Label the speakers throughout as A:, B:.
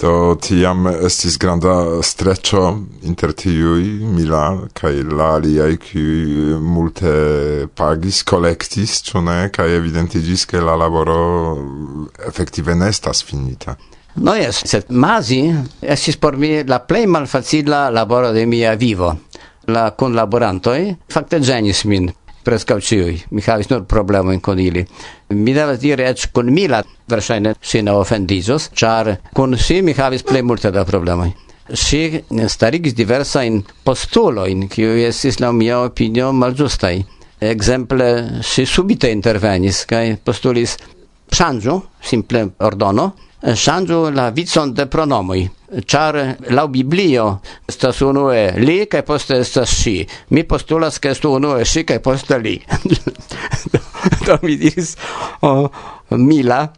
A: Do tiam estis granda streccio inter tiui Milan kaj la aliaj kiuj multe pagis, kolektis, ĉu ne, kaj evidentiĝis ke la laboro efektive ne estas finita.
B: No jes, sed mazi estis por mi la plej malfacila laboro de mia vivo. La kunlaborantoj fakte ĝenis min prescau ciui. Mi havis nur problemoin con ili. Mi devas dire ec con mila versaine si ne offendizos, char con si mi havis plei multe da problemoi. Si starigis diversain postuloin, kiu estis la mia opinio malgiustai. Exemple, si subite intervenis, kai postulis ŝanĝu, simple ordono, ŝanĝu la vicon de pronomoi char la Biblio sta sono e li che poste sta si Mi postulas, ke uno e si che poste li. do mi dis oh, mila,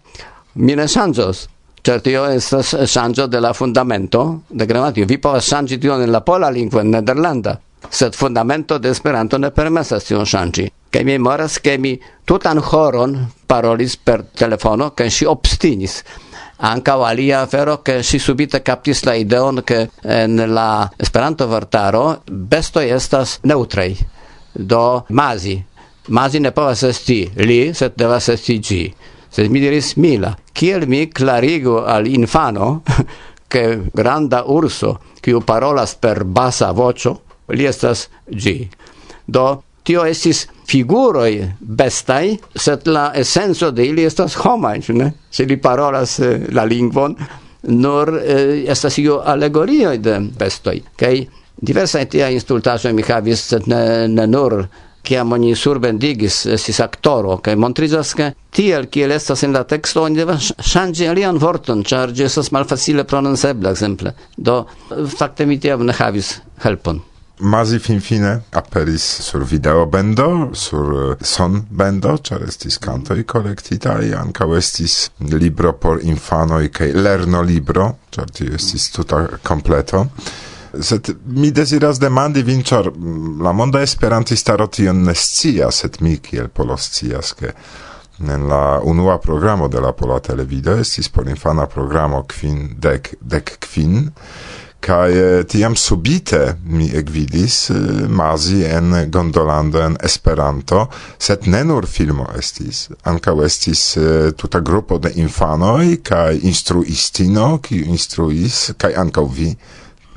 B: mi ne ŝanĝos. Certo, io estas sangio de la fundamento de. Vi povas ŝanĝi tion la pola lingua in nederlanda sed fundamento de Esperanto ne permesas tion ŝanĝi. Kaj mi memoras, ke mi tutan horon parolis per telefono, kaj ŝi obstinis. Ankaŭ alia afero, che si subite captis la ideon, che en la Esperanto-vortaro bestoi estas neutrei, do mazi. Mazi ne povas esti li, sed devas esti gi. Sed mi diris mila, kiel mi clarigo al infano, che granda urso, kiu parolas per basa voĉo, li estas gi. Do, tio estis figuroi bestai, sed la essenso de ili estas homai, ne? Se li parolas eh, la lingvon, nur eh, estas io allegorioi de bestoi, kei diversaj tia instultaĵoj mi havis, sed ne, ne nur kiam oni surbendigis estis aktoro, kai montrizas, ke tiel, kiel estas en la teksto, oni devas ŝanĝi alian vorton, ĉar ĝi estas malfacile prononcebla, ekzemple. Do, fakte mi tiam ne havis helpon.
A: Mazi finfine aperis sur videobendo, sur eh, sonbendo, char estis cantoi collectitai, ankaŭ estis libro por infanoi, cae lerno libro, char tio estis tuta completo. Sed mi desiras demandi vin, ĉar mm, la monda esperantistaro tion ne scias, et mi kiel polo scias, ke en la unua programo de la Pola Televido estis por infana programo quin dec, dec quin, Kaj eh, tiam subite mi ekvidis eh, mazi en gondolando en Esperanto, sed ne nur filmo estis, ankaŭ estis eh, tuta grupo de infanoj kai instruistino, ki instruis, kai ankaŭ vi.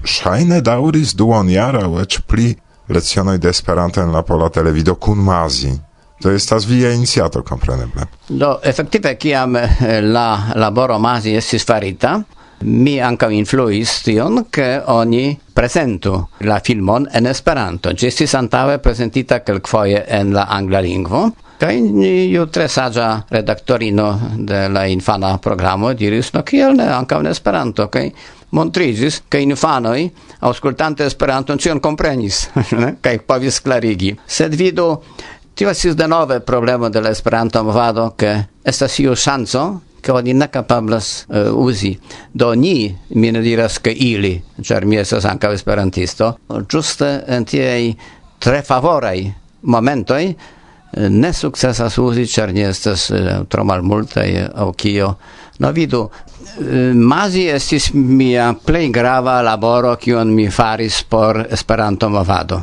A: Ŝajne duon jara, eĉ pli lezionoi de Esperanto en la pola televido kun mazi. To estas via iniciato, kompreneble.
B: Do, efektive, kiam la laboro mazi estis farita, mi ankaŭ influis tion, ke oni presentu la filmon en Esperanto. Ĝi estis antaŭe prezentita kelkfoje en la angla lingvo, kaj iu tre saĝa redaktorino de la infana programo diris, no kiel ne ankaŭ en Esperanto, kaj montrigis, ke infanoj, aŭskultante Esperanton, ĉion komprenis, kaj povis klarigi. Sed vidu, tio estis denove problemo de la Esperanto movado, ke estas iu ŝanco che oni ne capablas uh, eh, usi. Do ni, mi ne diras che ili, cer mi esas anca esperantisto, giuste en tiei tre favorei momentoi eh, ne successas usi, cer ni estes uh, eh, tro malmultai au kio. No vidu, Mazi estis mia plej grava laboro kiun mi faris por Esperanto movado.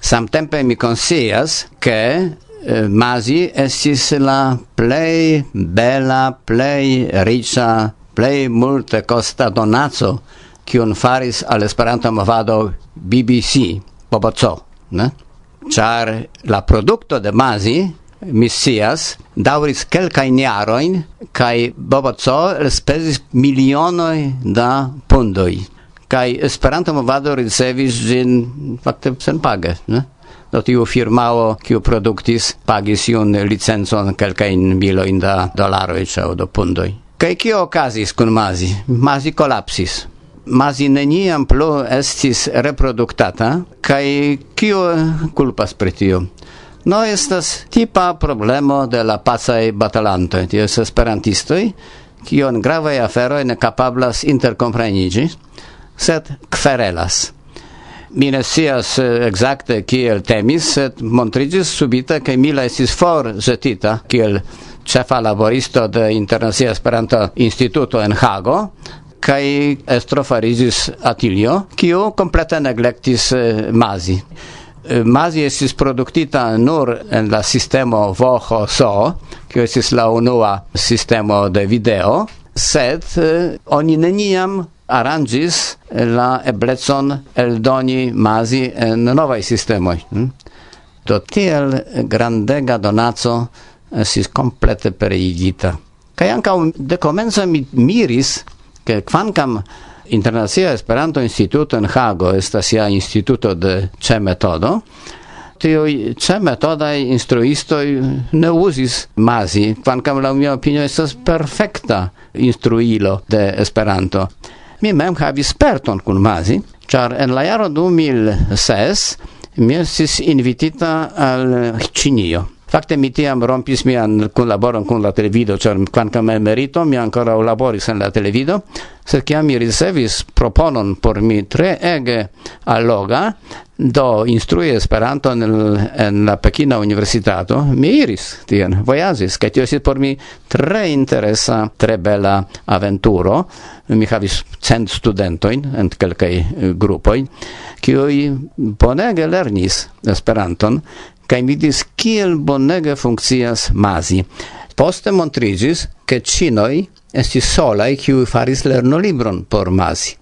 B: Samtempe mi konscias, ke Eh, Masi estis la plei bela, plei riĉa, plei multe costa donazo kiun faris al Esperanto movado BBC, Bobozo, ne? Char la produkto de Masi Missias, dauris kelkajn niaroin, cae Bobozo elspezis milionoi da pundoi. Kaj Esperanto movado ricevis ĝin fakte senpage, ne? do tiu firmao kiu produktis pagis iun licencon kelkajn milojn da dolaroj ĉaŭ do pundoj. Kaj kio okazis kun Mazi? Mazi kolapsis. Mazi neniam plu estis reproduktata, kaj kio kulpas pri tio? No estas tipa problemo de la pacaj batalantoj, tio estas esperantistoj, kion gravaj aferoj ne kapablas interkompreniĝi, sed kverelas. Mi ne scias eh, exacte kiel temis, sed montrigis subite che Mila esis for zetita kiel ĉefa laboristo de Internacia Esperanto Instituto en Hago, kai estro farigis Atilio, kiu komplete eh, Mazi. Eh, Mazi estis produktita nur en la sistemo Voho So, kiu estis la unua sistemo de video, sed eh, oni neniam arrangis la eblecon eldoni mazi en novaj sistemoj. Hm? Do tiel grandega donaco estis komplete pereigita. Kaj ankaŭ de komenco mi miris, ke kvankam Internacia Esperanto Instituto en Hago estas ja instituto de ĉe metodo, tiuj ĉe metodaj instruistoj ne uzis mazi, kvankam laŭ mia opinio estas perfekta instruilo de Esperanto mi mem havis sperton kun Mazi, char en la jaro 2006 mi estis invitita al Cinio Fakte mi tiam rompis mian kunlaboron kun la televido, ĉar kvankam merito mi ankoraŭ laboris en la televido, sed kiam mi ricevis proponon por mi tre ege alloga, do instrui Esperanto en, en la Pekina Universitato, mi iris tien, vojaĝis, kaj tio estis por mi tre interesa, tre bela aventuro. Mi havis cent studentojn en kelkaj grupoj, kiuj bonege lernis Esperanton, kaj vidis kiel bonege funkcias masi. Poste montrigis, che cinoi esti solai kiu faris lernolibron por masi.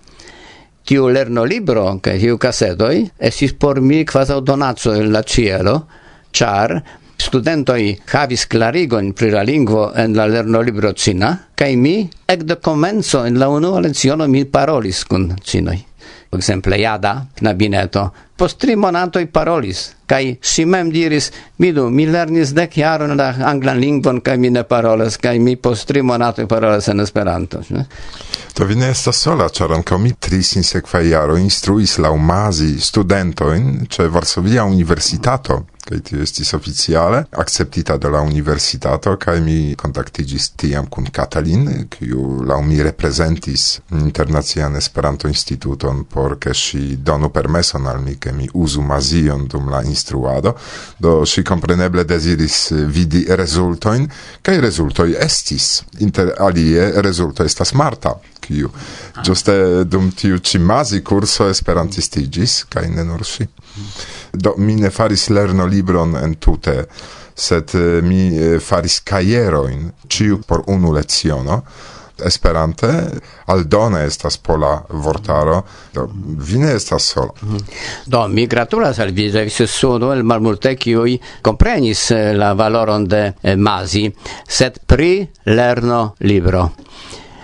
B: Tiu lernolibro, che tiu casetoi, estis por mi quasau donatso el la cielo, char studentoi havis clarigon pri la lingvo en la lernolibro cina, kai mi, ec de comenzo en la unua leziono, mi parolis kun cinoi exemple Jada, knabineto, post tri monatoj parolis, kai si mem diris, vidu, mi lernis dek jaron la anglan lingvon, kai mi ne parolas, kai mi post tri monatoj parolas en Esperanto. Ne?
A: To vi ne estas sola, ĉar ankaŭ mi tri sinsekvaj jaroj instruis laŭ mazi studentojn ĉe Varsovia Universitato kaj tio estis oficiale akceptita de la universitato kaj mi kontaktiĝis tiam kun Katalin, kiu laŭ mi reprezentis internacian Esperanto instituton por ke ŝi donu permeson al mi ke mi uzu mazion dum la instruado, do ŝi kompreneble deziris vidi rezultojn kaj rezultoj estis. Inter alie rezulto estas Marta, kiu ah. ĝuste dum tiu ĉi mazi kurso esperantistigis kaj ne nur ŝi. Do, mi ne faris lerno libron en tute, sed eh, mi eh, faris caieroin, ciu por unu leciono, Esperante aldone estas pola vortaro, do vi ne estas sola. Mm.
B: Do mi gratulas al vi, vi se suno el malmulte kiuj komprenis eh, la valoron de Mazi, sed pri lerno libro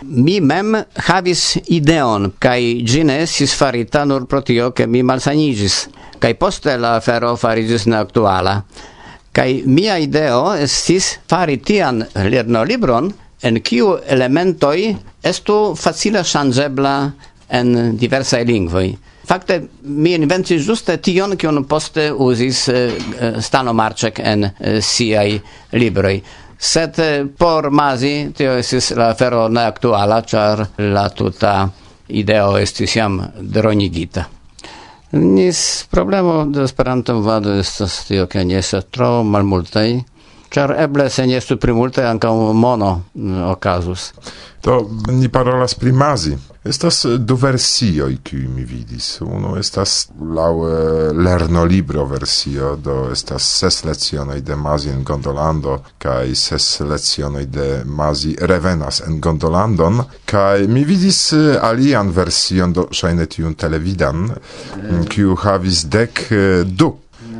B: mi mem havis ideon kai gine sis farita nur pro tio ke mi malsanigis kai poste la afero farigis ne aktuala kai mia ideo estis fari tian lernolibron en kiu elementoi estu facile changebla en diversa lingvoi Fakte mi inventis juste tion, kion poste uzis uh, Stano Marczek en uh, siaj libroj. Sed eh, por Masi tio estis la afero ne aktuala, ĉar la tuta ideo estis jam dronigita. Nis problemo de Esperanto vado estas tio, ke ne estas tro malmultaj Czar eble se nie stu primulte ankaŭ mono mm, okazus.
A: To ni parolas primazi. Estas eh, du versioi qui mi vidis. Uno estas lau eh, lerno libro versio, do estas ses lezionoi de Masi en Gondolando kaj ses lezionoi de Masi revenas en Gondolandon kaj mi vidis eh, alian version, do ŝajne tiun televidan, mm, kiu havis dek du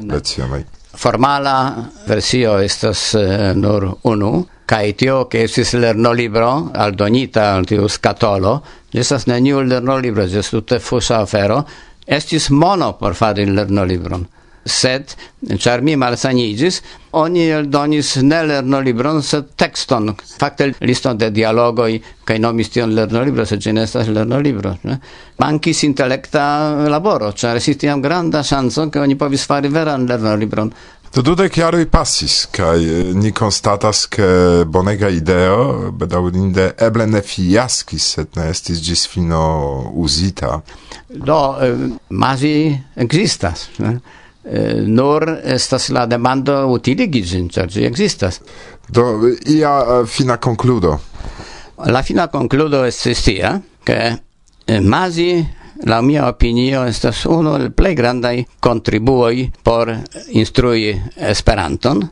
A: lecionoj.
B: Formala versio estas nur unu, kai tio ke estis lerno libro aldonita al tiu skatolo estas neniu lerno libro estas tute fusa afero estis mono por fari lerno libron sed ĉar mi malsaniĝis oni eldonis ne lernolibron sed tekston. Fakte liston de dialogoj kaj nomis tion lernolibro sed ĝi ne estas lernolibro ne? mankis intelekta laboro ĉar estis tiam granda ŝanco ke oni povis fari veran lernolibron.
A: Do dudek jaroj kai kaj eh, ni constatas ke bonega ideo, bedaŭrinde, eble ne fiaskis, sed ne estis ĝis fino uzita.
B: Do, eh, mazi existas, ne? Eh, nur estas la demando utiligi ĝin, ĉar ĝi ekzistas.
A: Do, ia fina konkludo.
B: La fina concludo estis tia, ke Mazi la mia opinio estas unu el plej grandaj kontribuoj por instrui Esperanton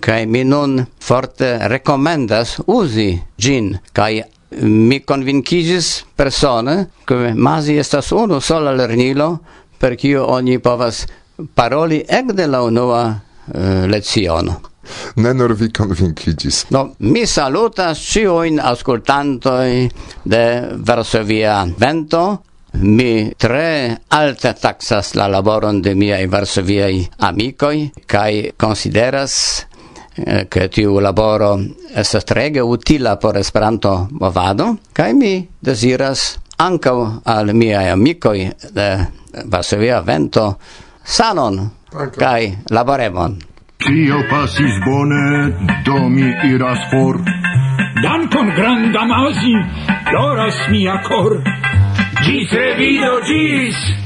B: kaj mi nun forte rekomendas uzi ĝin kaj mi convincigis persone che Masi estas unu sola lernilo per kiu oni povas paroli ekde la unua eh, uh, leziono.
A: Ne nur vi convincigis.
B: No, mi salutas ciuin ascoltantoi de Varsovia Vento, mi tre alta taxas la laboron de miai varsoviai amicoi, cae consideras che eh, tiu laboro est trege utila por Esperanto movado, kai mi desiras ankaŭ al miaj amicoi de Varsovia Vento sanon kai laboremon.
C: Tio pasis bone, do mi iras for.
D: Dankon granda mazi, ploras mia kor. G servito cheese.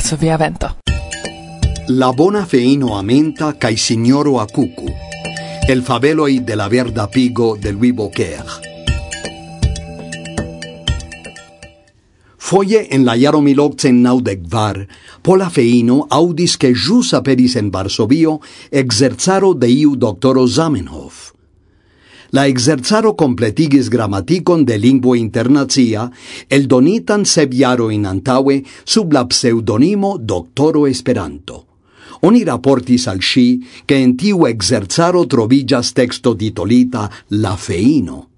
E: verso via vento.
F: La bona feino amenta cae signoro acucu, el fabeloi de la verda pigo de Louis Beaucaire. Foie en la jaro milocten naudegvar, pola feino audis che jus aperis en Varsovio exerzaro de iu doctoro Zamenhof. La exerzaro completigis grammaticon de lingvo internacia, eldonitan sep jarojn antaue sub la pseudonimo Doctoro Esperanto. Oni raportis al sci che en tiu exerzaro trovigas texto titolita La feino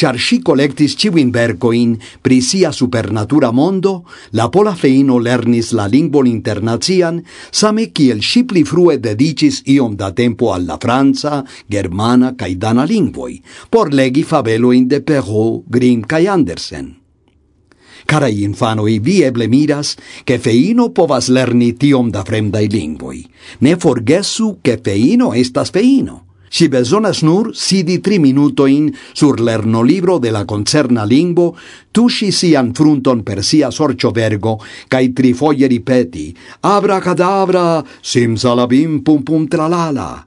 F: char si collectis civin vercoin pri sia supernatura mondo, la pola feino lernis la lingvon internazian, same kiel si pli frue dedicis iom da tempo alla Franza, germana cae dana lingvoi, por legi fabeloin de Perrault, Grimm cae Andersen. Carai infanoi, vi eble miras, che feino povas lerni tiom da fremdai lingvoi. Ne forgesu che feino estas feino Si besonas nur sidi tri minutoin sur lernolibro de la concerna lingvo, tuŝi sian frunton per sia sorcio vergo, cae tri foglie ripeti: Abra cadabra, simsalabim pum pum tralala.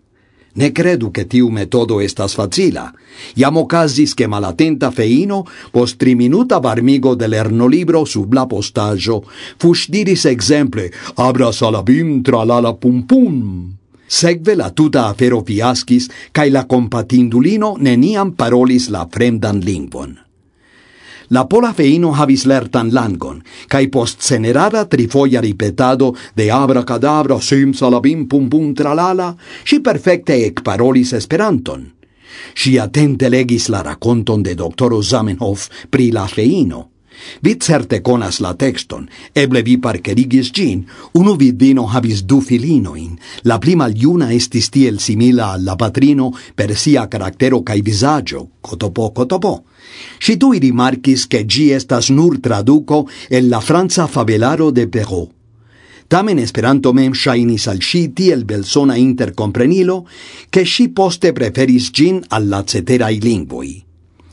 F: Ne credu che tiu metodo estas facila. Iam ocasis che malatenta feino, post triminuta varmigo de lernolibro sub la postaggio, fusdiris exemple, abra salabim tralala pum pum. Segve la tuta afero fiascis, cae la compatindulino neniam parolis la fremdan lingvon. La pola feino havis lertan langon, cae post cenerara trifoia ripetado de abracadabra sim salabim pum pum tralala, ŝi perfekte ekparolis Esperanton. Si atente legis la raconton de doctoro Zamenhof pri la feino, Vi certe conas la texton, eble vi parcerigis gin, unu vidino habis du filinoin, la pli maljuna estis tiel simila al la patrino per sia caractero cae visaggio, cotopo cotopo. Si tui rimarcis che gi estas nur traduco el la franza fabelaro de Perrault. Tamen Esperanto mem shainis al si tiel belsona intercomprenilo, che si poste preferis gin alla ceterai linguoi.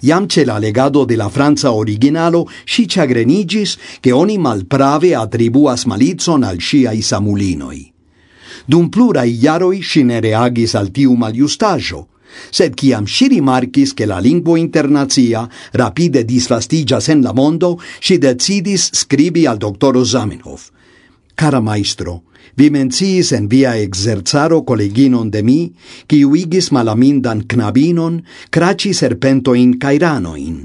F: Iam ce la legado de la Franza originalo si chagrenigis che oni malprave attribuas malizon al sciai samulinoi. Dum plura iaroi si ne reagis al tiu maliustaggio, sed ciam si rimarcis che la lingua internazia rapide disvastigas en la mondo, si decidis scribi al doctoro Zamenhof. Cara maestro, Vi menciis en via exerzaro colleginon de mi, qui uigis malamindan knabinon, craci serpentoin cairanoin.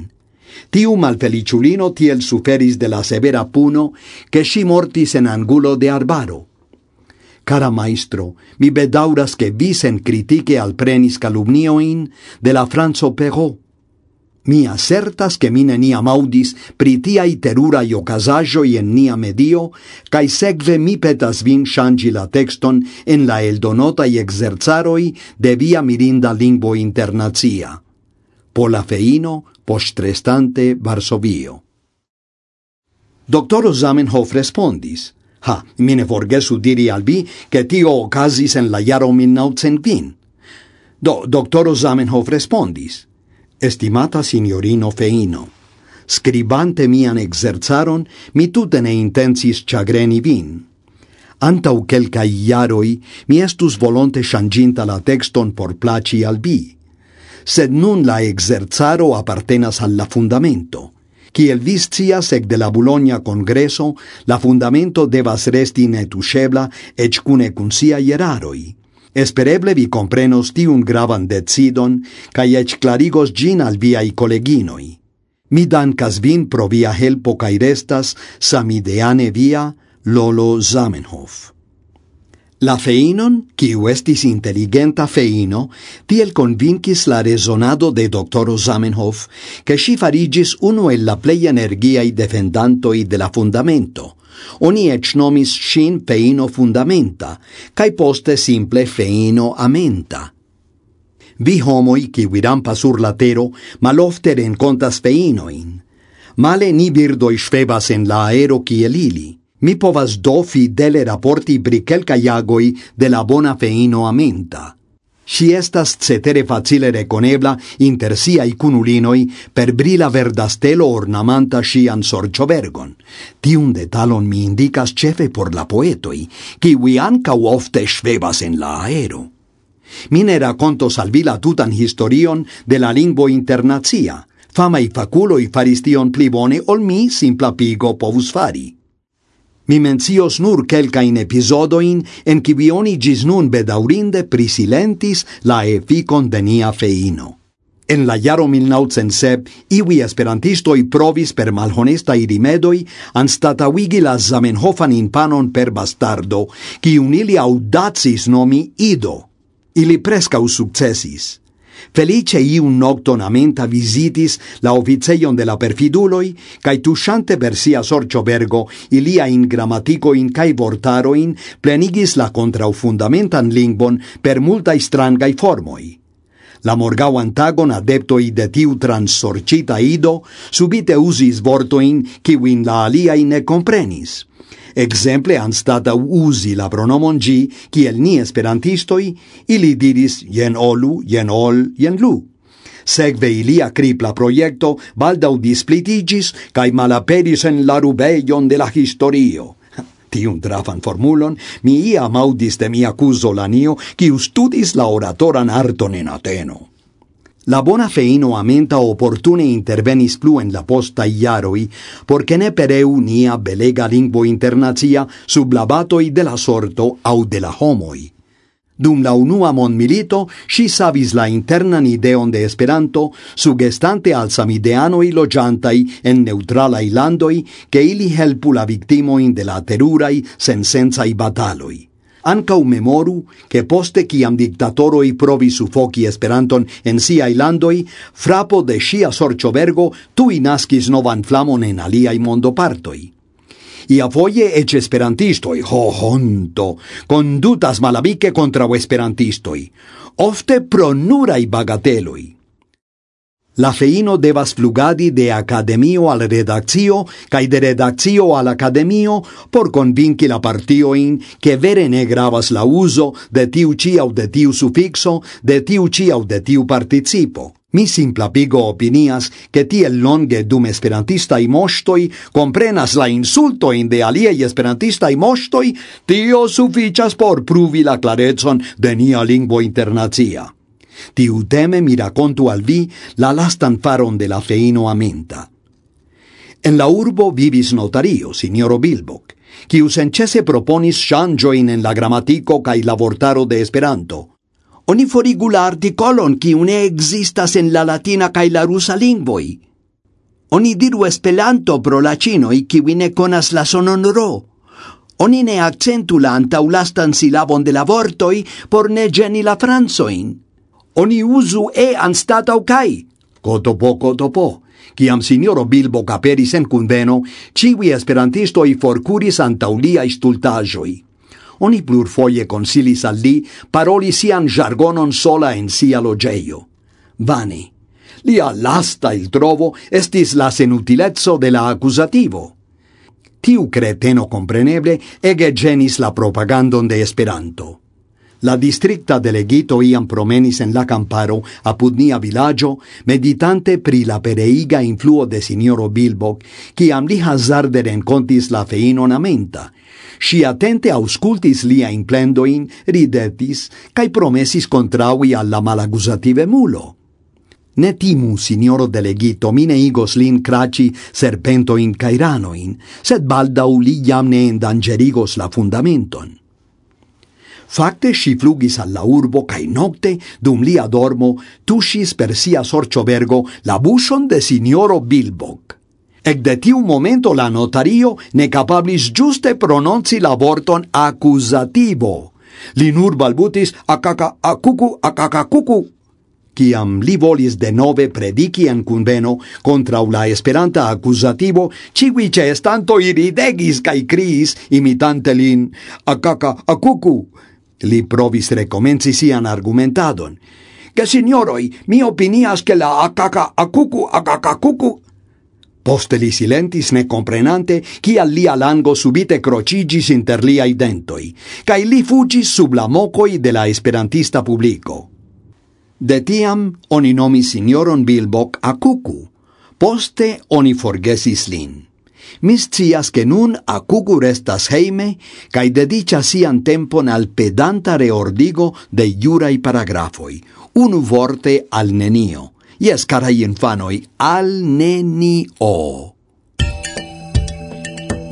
F: Tiu malfeliciulino tiel suferis de la severa puno, che si mortis en angulo de arbaro. Cara maestro, mi bedauras che vi sen critique alprenis calumnioin de la Franzo Perrault, Mi asertas che mine neniam audis pri tiai terurai ocasajoi en nia medio, cae segve mi petas vin shangi la texton en la eldonota i exerzaroi de via mirinda lingvo internazia. Pola feino, postrestante Varsovio. doctor Zamenhof respondis, Ha, mi ne forgesu diri al vi, che tio ocasis en la jaro 1920. Do, doctor Zamenhof respondis, Estimata signorino Feino, scribante mian exerzaron, mi tute ne intensis chagreni vin. Antau quelcai iaroi mi estus volonte shanginta la texton por placi al vi, sed nun la exerzaro appartenas al la fundamento. el viscias ec de la Bologna Congreso, la fundamento devas resti netuŝebla ec cune cun sia eraroj. Espereble vi comprenos tiun gravan decidon cae ec clarigos gin al viai koleginoj. Mi dankas vin pro via helpo cae restas samideane via Lolo Zamenhof. La feinon, quiu estis intelligenta feino, tiel convinkis la resonado de doctoro Zamenhof, che si farigis uno el la plei energiai defendantoi de la fundamento – Oni ec nomis sin feino fundamenta, cae poste simple feino amenta. Vi homoi qui rampas sur la tero malofte rencontas feinoin. Male ni birdoi svebas en la aero kiel ili. Mi povas do fidele rapporti pri kelkaj iagoi de la bona feino amenta. Si estas cetere facile reconebla inter siai cunulinoi per brila verdastelo ornamanta sian sorciovergon. Tiun detalon mi indicas cefe por la poetoi, qui vi anca ofte svebas en la aero. Mine racontos al la tutan historion de la lingvo internazia. famai faculoi faristion pli bone ol mi simpla pigo povus fari Mi mencios nur kelkajn epizodoin en qui oni gis nun bedaurinde prisilentis la efficon de nia feino. En la jaro 1907 iwi esperantistoi provis per malhonestaj rimedoj anstataŭigi la Zamenhofan infanon per bastardo, qui ili audacis nomi Ido. Ili prescau sukcesis. Felice iun nocton amenta visitis la officeion de la perfiduloi, cae tusciante per sia sorciobergo ilia in grammaticoin cae vortaroin plenigis la contrau fundamentan lingvon per multae strangai formoi. La morgau antagon adeptoi de tiu transorcita ido subite usis vortoin, kiwin la aliai ne comprenis – Exemple, anstata usi la pronomon gi, kiel ni esperantistoi, ili diris jen olu, jen ol, jen lu. Segve ilia cripla proiecto baldau displitigis cae malaperis en la rubeion de la historio. Tiun trafan formulon mi iam audis de mia cuso lanio, kiu studis la oratoran arton en Ateno. La bona feino amenta opportune intervenis plu en la posta iaroi, porque ne pereu nia belega lingvo internazia sub la batoi de la sorto au de la homoi. Dum la unua mondmilito, si savis la internan ideon de Esperanto, sugestante al samideanoi logiantai en neutralai landoi, che ili helpu la victimoin de la terurai sensensai bataloi. Ancau memoru che poste ciam dictatoroi provi sufoci Esperanton en siai landoi, frapo de sia sorciovergo tui nascis novan flamon en aliai mondopartoi. Ia foie ec esperantistoi, ho honto, condutas malabique contra esperantistoi, ofte pro nurai bagateloi. La feino devas flugadi de academio al redaccio cae de redaccio al academio por convinki la partioin che vere ne gravas la uso de tiu ci au de tiu suffixo, de tiu ci au de tiu participo. Mi simplapigo opinias che tiel longe dum esperantistai mostoi comprenas la insulto in de aliei esperantistai mostoi tio sufficias por pruvi la clarezon de nia lingvo internazia. Tiu teme mi racontu al vi la lastan faron de la feino amenta. En la urbo vivis notario, signoro Bilbok, quiu sencese proponis ŝanĝojn en la grammatico cae la vortaro de Esperanto. Oni forigu la articolon quiu ne existas en la latina cae la rusa lingvoi. Oni diru Esperanto pro la cinoi quiu ne conas la sonon ro. Oni ne accentu la antaulastan silabon de la vortoi por ne geni la franzoin oni usu e anstatau po, koto po. Ciam signoro Bilbo caperis en cundeno, civi esperantistoi forcuris antaulia istultajoi. Oni plurfoie consilis al li paroli sian jargonon sola en sia logeio. Vani. Lia lasta il trovo estis la senutilezzo de la accusativo. Tiu creteno compreneble ege genis la propagandon de Esperanto. La districta delegito iam promenis en la camparo apud nia vilaĝo, meditante pri la pereiga influo de signoro Bilbok, kiam li hazarde rencontis la feinon amenta. Si atente auscultis lia implendoin, ridetis, cae promesis contraui alla malagusative mulo. Ne timu, signoro delegito, mine igos lin craci serpentoin cairanoin, sed baldau li jam ne endangerigos la fundamenton. Fakte si flugis al la urbo kaj nocte dum lia dormo tuŝis per sia sorĉobergo la buŝon de signoro Bilbok. Ekde tiu momento la notario ne capablis giuste prononci la vorton accusativo. Li nur balbutis akaka akuku akakakuku Ciam li volis denove prediki en kunveno contra la esperanta accusativo, cigui ce estanto iridegis cae criis, imitante lin, akaka akuku, Li provis recomenci sian argumentadon. Che signoroi, mi opinias che la akaka akuku akakakuku Poste li silentis ne comprenante kial lia lango subite crocigis inter liai dentoi, cae li fugis sub la mocoi de la esperantista publico. De tiam oni nomi signoron Bilbok Akuku, poste oni forgesis lin. Mi scias che nun Akugu restas heime cae dediĉas sian tempon al pedanta reordigo de juraj paragrafoi, unu vorte al nenio. Ies, carai infanoi, al nenio.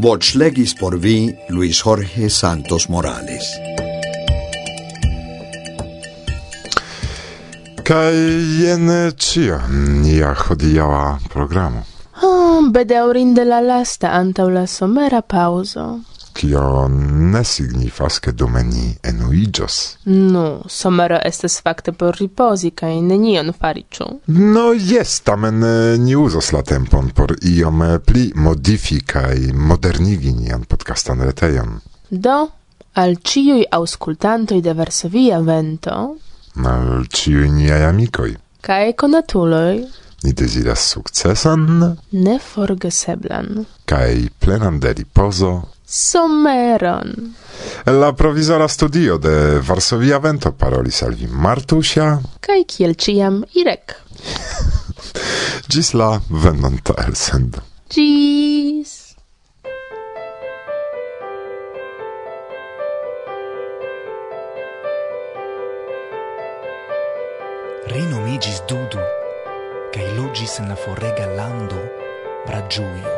F: Voĉlegis por vi Luis Jorge Santos Morales.
A: Kaj jen cio nia hodiaŭa programu
E: iom bedaurinde la lasta antau la somera pauzo.
A: Cio ne signifas, che domeni enuigios.
E: No, Nu, somero estas fakte por riposi, cae nenion fariĉu.
A: No yes, tamen eh, ni uzos la tempon por iom eh, pli modifi modernigi nian podcastan retejon.
E: Do, al ciui auscultantoi de Varsovia vento,
A: al ciui niai amicoi,
E: cae conatuloi,
A: Ni deziras sukcesan,
E: neforgeseblan
A: kai plenan de ripozo
E: someron.
A: La provizora studio de Varsovia Vento parolis al vi Martusia
E: kai kiel ciam Irek.
A: Gis la venonta elsendo.
E: Gis
G: Rinomigis Dudu cae logis in la forrega lando Bragiuio.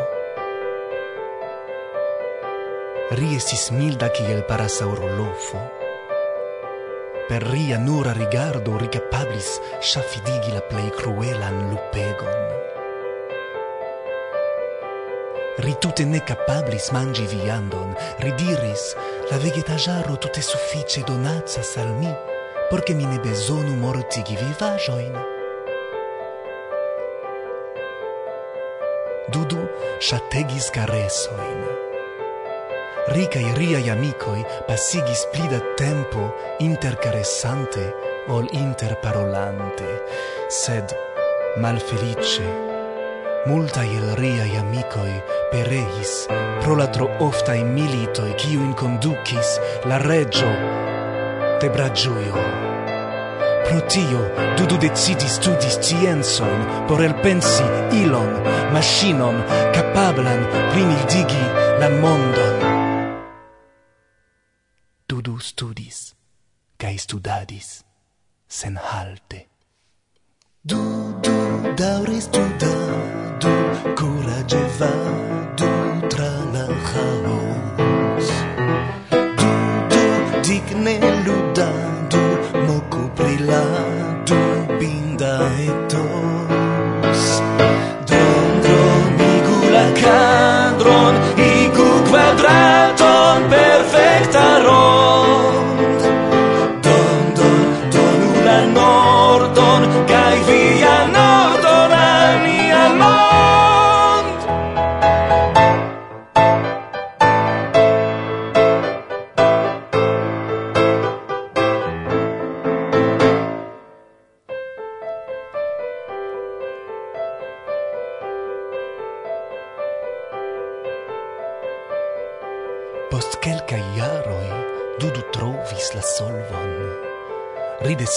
G: Riesis milda ciel parasauro lofo, Per ria nura rigardo ricapablis sciafidigi la plei cruelan lupegon. Ritute ne capablis mangi viandon, ridiris, la vegetajaro tute suffice donacas al mi, porche mi ne besonu mortigi vivajoin. Dudu shategis caresoin. Ricai riai amicoi passigis plida tempo intercaressante ol interparolante, sed malfelice Multa il ria i amicoi pereis pro la tro oftai militoi qui in conducis la regio Tebragiuio. Pro tio, Dudu decidi studi scienzoin por elpensi ilon, machinon, capablan primil digi la mondon. Dudu studis, cae studadis, sen halte. Dudu daure studadu, curage vadu tra la chaos. Dudu digne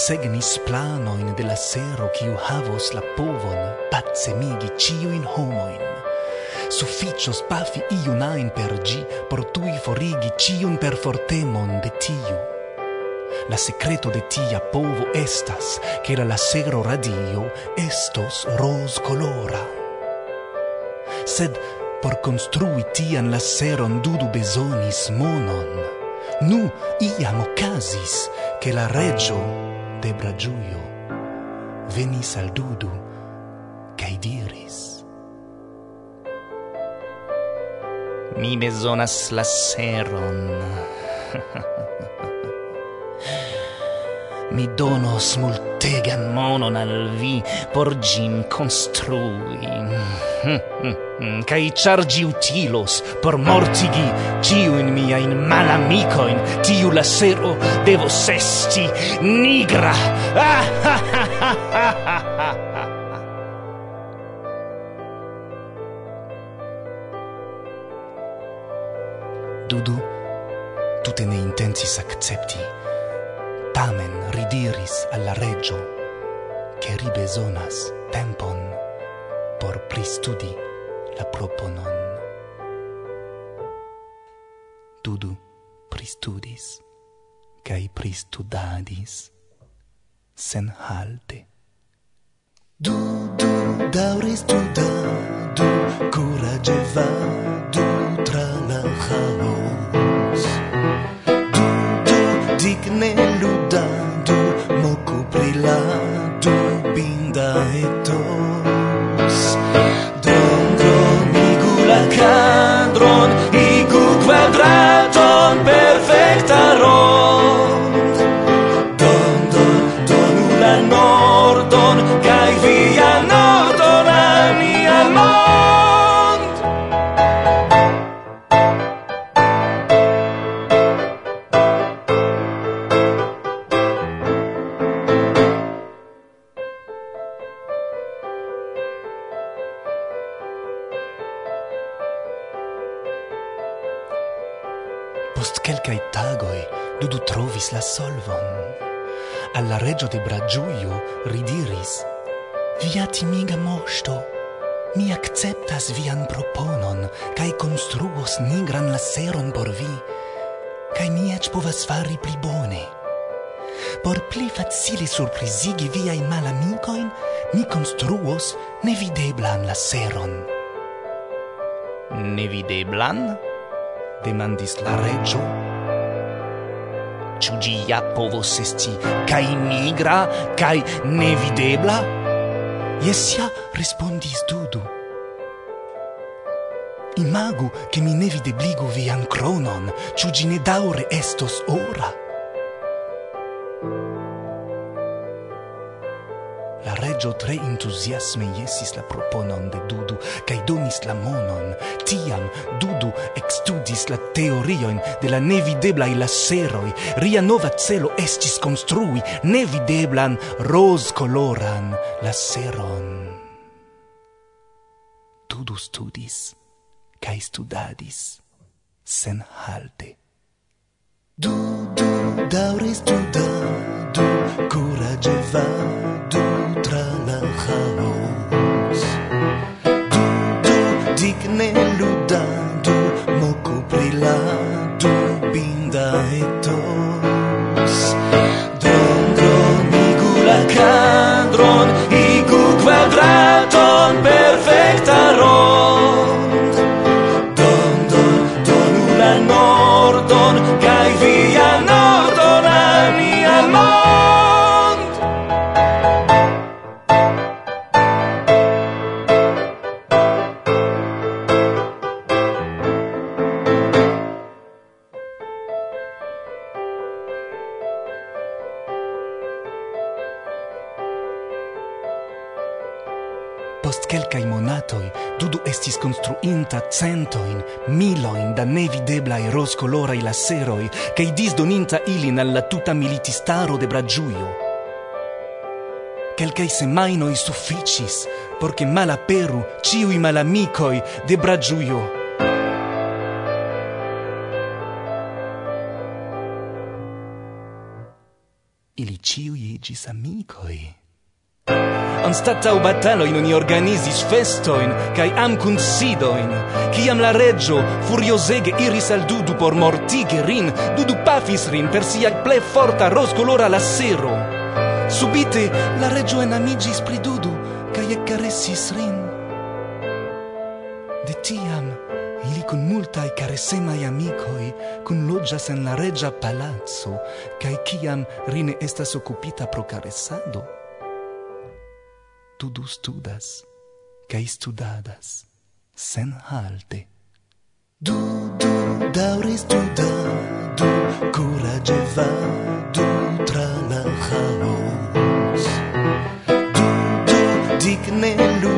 G: segnis planoin de la sero kiu havos la povon pacemigi ciuin homoin. Sufficios pafi iunain per gi, por tui forigi ciun per fortemon de tiu. La secreto de tia povo estas, che la lasero radio estos ros colora. Sed por construi tian laseron dudu besonis monon, nu iam ocasis che la regio tebra giuio venis al dudu cae diris Mi besonas la seron. mi donos multegan monon al vi por gin construi. Cai chargi utilos por mortigi ciu in mia in malamicoin, tiu la sero devo sesti nigra. Dudu, tu te ne intensis accepti, tamen diris alla regio che ribesonas tempon por pristudi la proponon. Dudu pristudis, cae pristudadis, sen halte. Dudu dauris, du, da, du, curage va, du, konstruos nigran laseron por vi, kaj mi eĉ povas fari pli bone. Por pli facile surprizigi viajn malamikojn, mi konstruos nevideblan laseron. Nevideblan? demandis la reĝo. Ĉu ĝi ja povos esti kaj nigra kaj nevidebla? Jes ja, respondis Dudu. Imagu che mi nevidebligu vian cronon, ciu gi ne daure estos ora. La reggio tre entusiasme iesis la proponon de Dudu, cae donis la monon. Tiam Dudu extudis la teorioin de la nevideblai laseroi. Ria nova celo estis construi nevideblan, rozcoloran laseron. Dudu studis cae studadis sen halte. Du, du, daure studadu, curage vadu tra la chaos. Du, du, digne ludadu, mocu priladu, binda etos. Dendro, migula cadron, da centoin, miloin da nevideblai i laseroi, che i disdoninta ilin alla tuta militistaro de Bragiuio. Quelcai semainoi sufficis, porche malaperu ciui malamicoi de Bragiuio. Ili ciui igis amicoi. Anstataŭ batalojn oni organizis festojn kaj amkunsidojn. Ciam la regio furiosege iris al Dudu por mortige rin, Dudu pafis rin per sia ple forta rozkolora lasero. Subite la regio enamigis pri Dudu Cae caressis rin. De tiam ili kun multaj amicoi, Cun loggias en la regia palazzo, Cae kiam rine estas occupita pro caressado, tu du studas, cae studadas, sen halte. Du, du, daure studa, du, curage va, du, tra la chaos. Du, du, digne lu,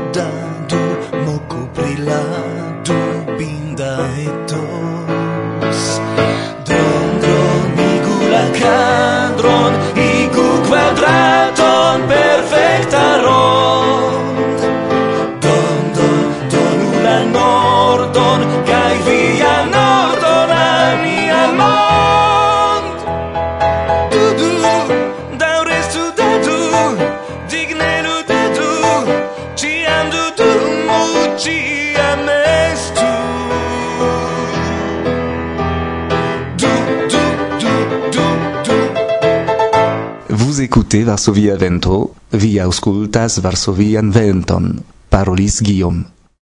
G: Écoutez Varsovia Vento, vi auscultas Varsovian Venton, parolis Guillaume.